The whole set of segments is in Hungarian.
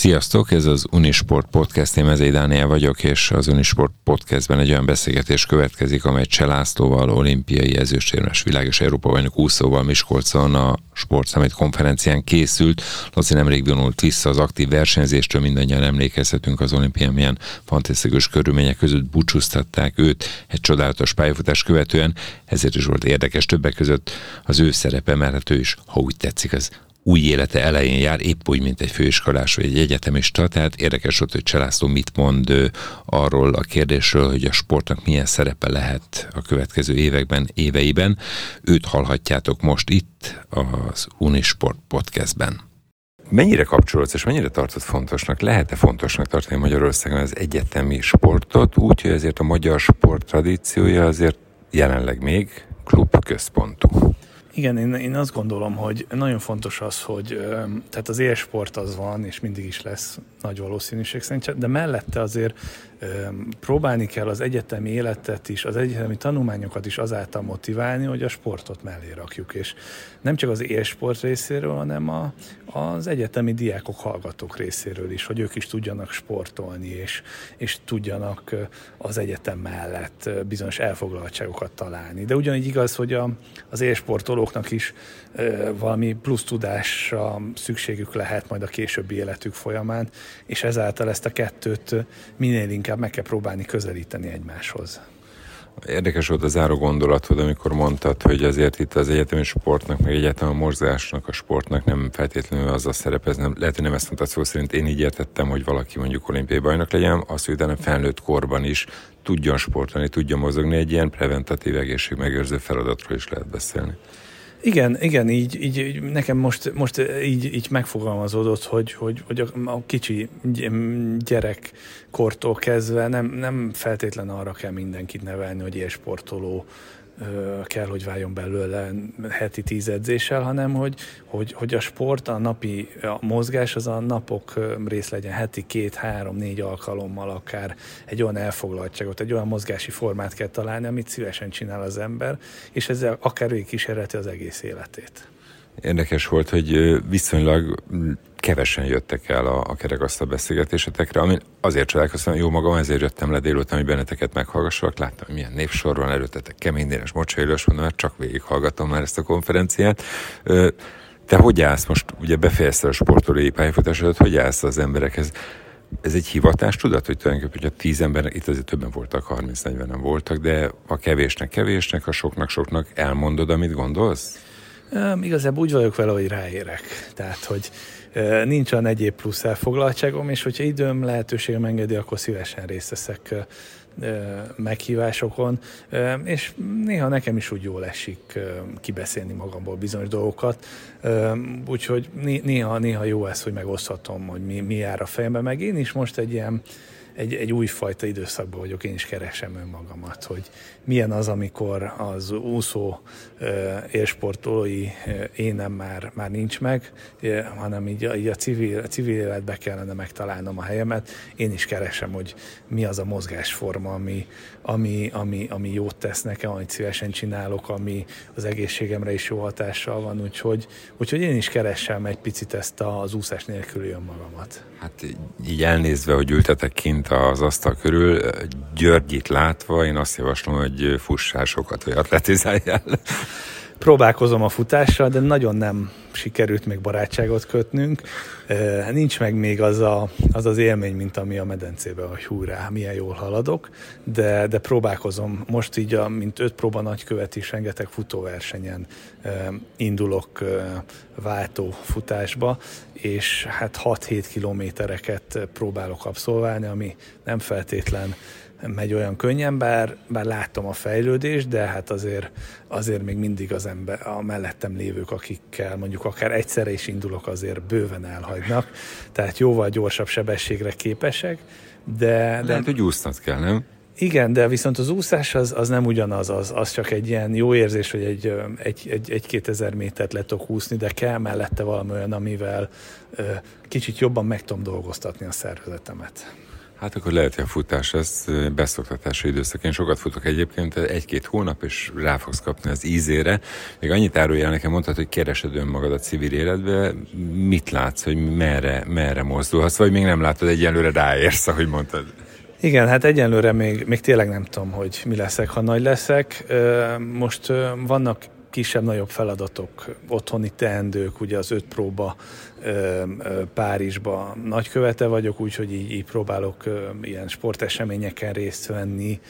Sziasztok, ez az Unisport Podcast, én Mezei Dániel vagyok, és az Unisport Podcastben egy olyan beszélgetés következik, amely Cselászlóval, olimpiai ezőstérmes világ és Európa bajnok úszóval Miskolcon a Sportszemét konferencián készült. Laci nemrég vonult vissza az aktív versenyzéstől, mindannyian emlékezhetünk az olimpián, milyen fantasztikus körülmények között búcsúztatták őt egy csodálatos pályafutás követően, ezért is volt érdekes többek között az ő szerepe, mert hát ő is, ha úgy tetszik, az új élete elején jár, épp úgy, mint egy főiskolás vagy egy egyetemista, tehát érdekes volt, hogy Cselászló mit mond arról a kérdésről, hogy a sportnak milyen szerepe lehet a következő években, éveiben. Őt hallhatjátok most itt az Unisport podcastben. Mennyire kapcsolódsz, és mennyire tartod fontosnak, lehet-e fontosnak tartani Magyarországon az egyetemi sportot, úgy, hogy ezért a magyar sport tradíciója azért jelenleg még klub központú? Igen, én, én azt gondolom, hogy nagyon fontos az, hogy tehát az élsport az van, és mindig is lesz nagy valószínűség szerint, de mellette azért próbálni kell az egyetemi életet is, az egyetemi tanulmányokat is azáltal motiválni, hogy a sportot mellé rakjuk, és nem csak az élsport részéről, hanem a, az egyetemi diákok, hallgatók részéről is, hogy ők is tudjanak sportolni, és, és tudjanak az egyetem mellett bizonyos elfoglaltságokat találni. De ugyanígy igaz, hogy a, az élsportolóknak is valami plusz tudásra szükségük lehet majd a későbbi életük folyamán, és ezáltal ezt a kettőt minél inkább meg kell próbálni közelíteni egymáshoz. Érdekes volt a záró gondolatod, amikor mondtad, hogy azért itt az egyetemi sportnak, meg egyetem a morzásnak, a sportnak nem feltétlenül az a szerep, ez nem, lehet, hogy nem ezt mondtad szó szerint, én így értettem, hogy valaki mondjuk olimpiai bajnok legyen, az, hogy utána felnőtt korban is tudjon sportolni, tudjon mozogni, egy ilyen preventatív egészségmegőrző feladatról is lehet beszélni. Igen, igen, így, így nekem most, most így, így megfogalmazódott, hogy, hogy, hogy a, a kicsi gyerekkortól kezdve nem, nem feltétlen arra kell mindenkit nevelni, hogy sportoló kell, hogy váljon belőle heti tíz edzéssel, hanem hogy, hogy, hogy a sport, a napi a mozgás az a napok rész legyen heti két, három, négy alkalommal akár egy olyan elfoglaltságot, egy olyan mozgási formát kell találni, amit szívesen csinál az ember, és ezzel akár ő kísérleti az egész életét. Érdekes volt, hogy viszonylag kevesen jöttek el a, a kerekasztal beszélgetésetekre, amin azért csodálkoztam, jó magam, ezért jöttem le délután, hogy benneteket meghallgassalak, láttam, hogy milyen népsor van előttetek, kemény dénes, mocsailős, mondom, mert csak végighallgatom már ezt a konferenciát. Te hogy állsz most, ugye befejezte a sportolói pályafutásodat, hogy állsz az emberekhez? Ez egy hivatás, tudod, hogy tulajdonképpen, hogy a tíz ember, itt azért többen voltak, 30-40-en voltak, de a kevésnek kevésnek, a soknak soknak elmondod, amit gondolsz? Igazából úgy vagyok vele, hogy ráérek. Tehát, hogy uh, nincs olyan egyéb plusz elfoglaltságom, és hogyha időm lehetőségem engedi, akkor szívesen részt veszek uh, meghívásokon, és néha nekem is úgy jól esik kibeszélni magamból bizonyos dolgokat, úgyhogy néha, néha jó ez, hogy megoszthatom, hogy mi, mi jár a fejembe, meg én is most egy ilyen egy, egy újfajta időszakban vagyok, én is keresem önmagamat, hogy milyen az, amikor az úszó élsportolói énem már, már nincs meg, hanem így, így a, civil, a civil életbe kellene megtalálnom a helyemet. Én is keresem, hogy mi az a mozgásforma, ami, ami, ami, ami jót tesz nekem, amit szívesen csinálok, ami az egészségemre is jó hatással van, úgyhogy, úgyhogy én is keresem egy picit ezt az úszás nélküli önmagamat. Hát így elnézve, hogy ültetek kint az asztal körül, Györgyit látva, én azt javaslom, hogy fussál sokat, vagy atletizáljál. Próbálkozom a futással, de nagyon nem sikerült még barátságot kötnünk. Nincs meg még az, a, az az élmény, mint ami a medencében, hogy húrá, milyen jól haladok, de, de próbálkozom. Most így, a, mint öt próba nagykövet is, rengeteg futóversenyen indulok váltó futásba, és hát 6-7 kilométereket próbálok abszolválni, ami nem feltétlen megy olyan könnyen, bár, bár látom a fejlődést, de hát azért, azért még mindig az ember, a mellettem lévők, akikkel mondjuk akár egyszerre is indulok, azért bőven elhagynak, tehát jóval gyorsabb sebességre képesek, de... de Lehet, hogy úsznod kell, nem? Igen, de viszont az úszás az, az nem ugyanaz, az, az csak egy ilyen jó érzés, hogy egy, egy, egy, egy 2000 métert le tudok úszni, de kell mellette valami olyan, amivel ö, kicsit jobban meg tudom dolgoztatni a szervezetemet. Hát akkor lehet, hogy a futás ez beszoktatási időszak. Én sokat futok egyébként, egy-két hónap, és rá fogsz kapni az ízére. Még annyit árulja nekem, mondtad, hogy keresed önmagad a civil életbe. Mit látsz, hogy merre, merre mozdulhatsz, vagy még nem látod egyelőre ráérsz, ahogy mondtad? Igen, hát egyenlőre még, még tényleg nem tudom, hogy mi leszek, ha nagy leszek. Most vannak kisebb-nagyobb feladatok, otthoni teendők, ugye az öt próba Párizsba nagykövete vagyok, úgyhogy így, így próbálok ilyen sporteseményeken részt venni.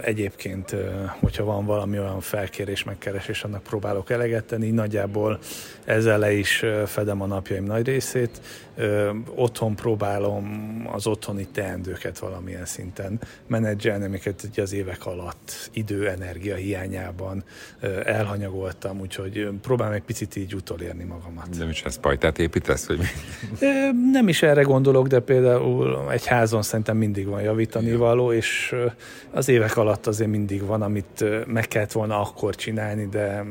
Egyébként, hogyha van valami olyan felkérés, megkeresés, annak próbálok eleget tenni. Nagyjából ezzel le is fedem a napjaim nagy részét. Otthon próbálom az otthoni teendőket valamilyen szinten menedzselni, amiket az évek alatt idő, energia hiányában elhanyagoltam, úgyhogy próbálom egy picit így utolérni magamat. De is ez pajtát építesz, vagy mi? Nem is erre gondolok, de például egy házon szerintem mindig van javítani való, és az évek alatt azért mindig van, amit meg kellett volna akkor csinálni, de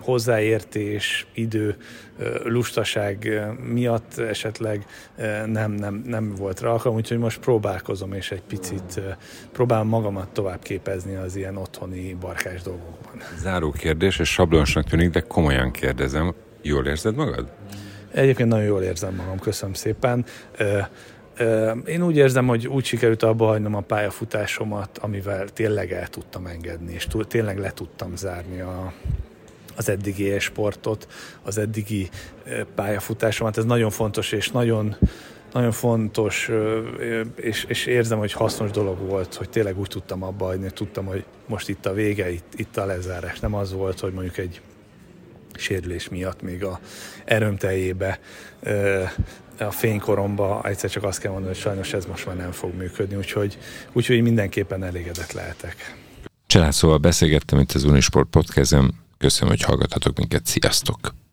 hozzáértés, idő, lustaság miatt esetleg nem, nem, nem volt rá alkalom, úgyhogy most próbálkozom, és egy picit próbálom magamat tovább képezni az ilyen otthoni barkás dolgokban. Záró kérdés, és sablonsnak tűnik, de komolyan kérdezem, jól érzed magad? Egyébként nagyon jól érzem magam, köszönöm szépen. Én úgy érzem, hogy úgy sikerült abba hagynom a pályafutásomat, amivel tényleg el tudtam engedni, és tényleg le tudtam zárni a, az eddigi e-sportot, az eddigi pályafutásomat. Ez nagyon fontos, és nagyon, nagyon fontos, és, és érzem, hogy hasznos dolog volt, hogy tényleg úgy tudtam abba hagyni, hogy tudtam, hogy most itt a vége, itt, itt a lezárás. Nem az volt, hogy mondjuk egy sérülés miatt még a erőmteljébe a fénykoromba egyszer csak azt kell mondani, hogy sajnos ez most már nem fog működni, úgyhogy, úgyhogy mindenképpen elégedett lehetek. Családszóval beszélgettem itt az Unisport podcastem. Köszönöm, hogy hallgatatok minket. Sziasztok!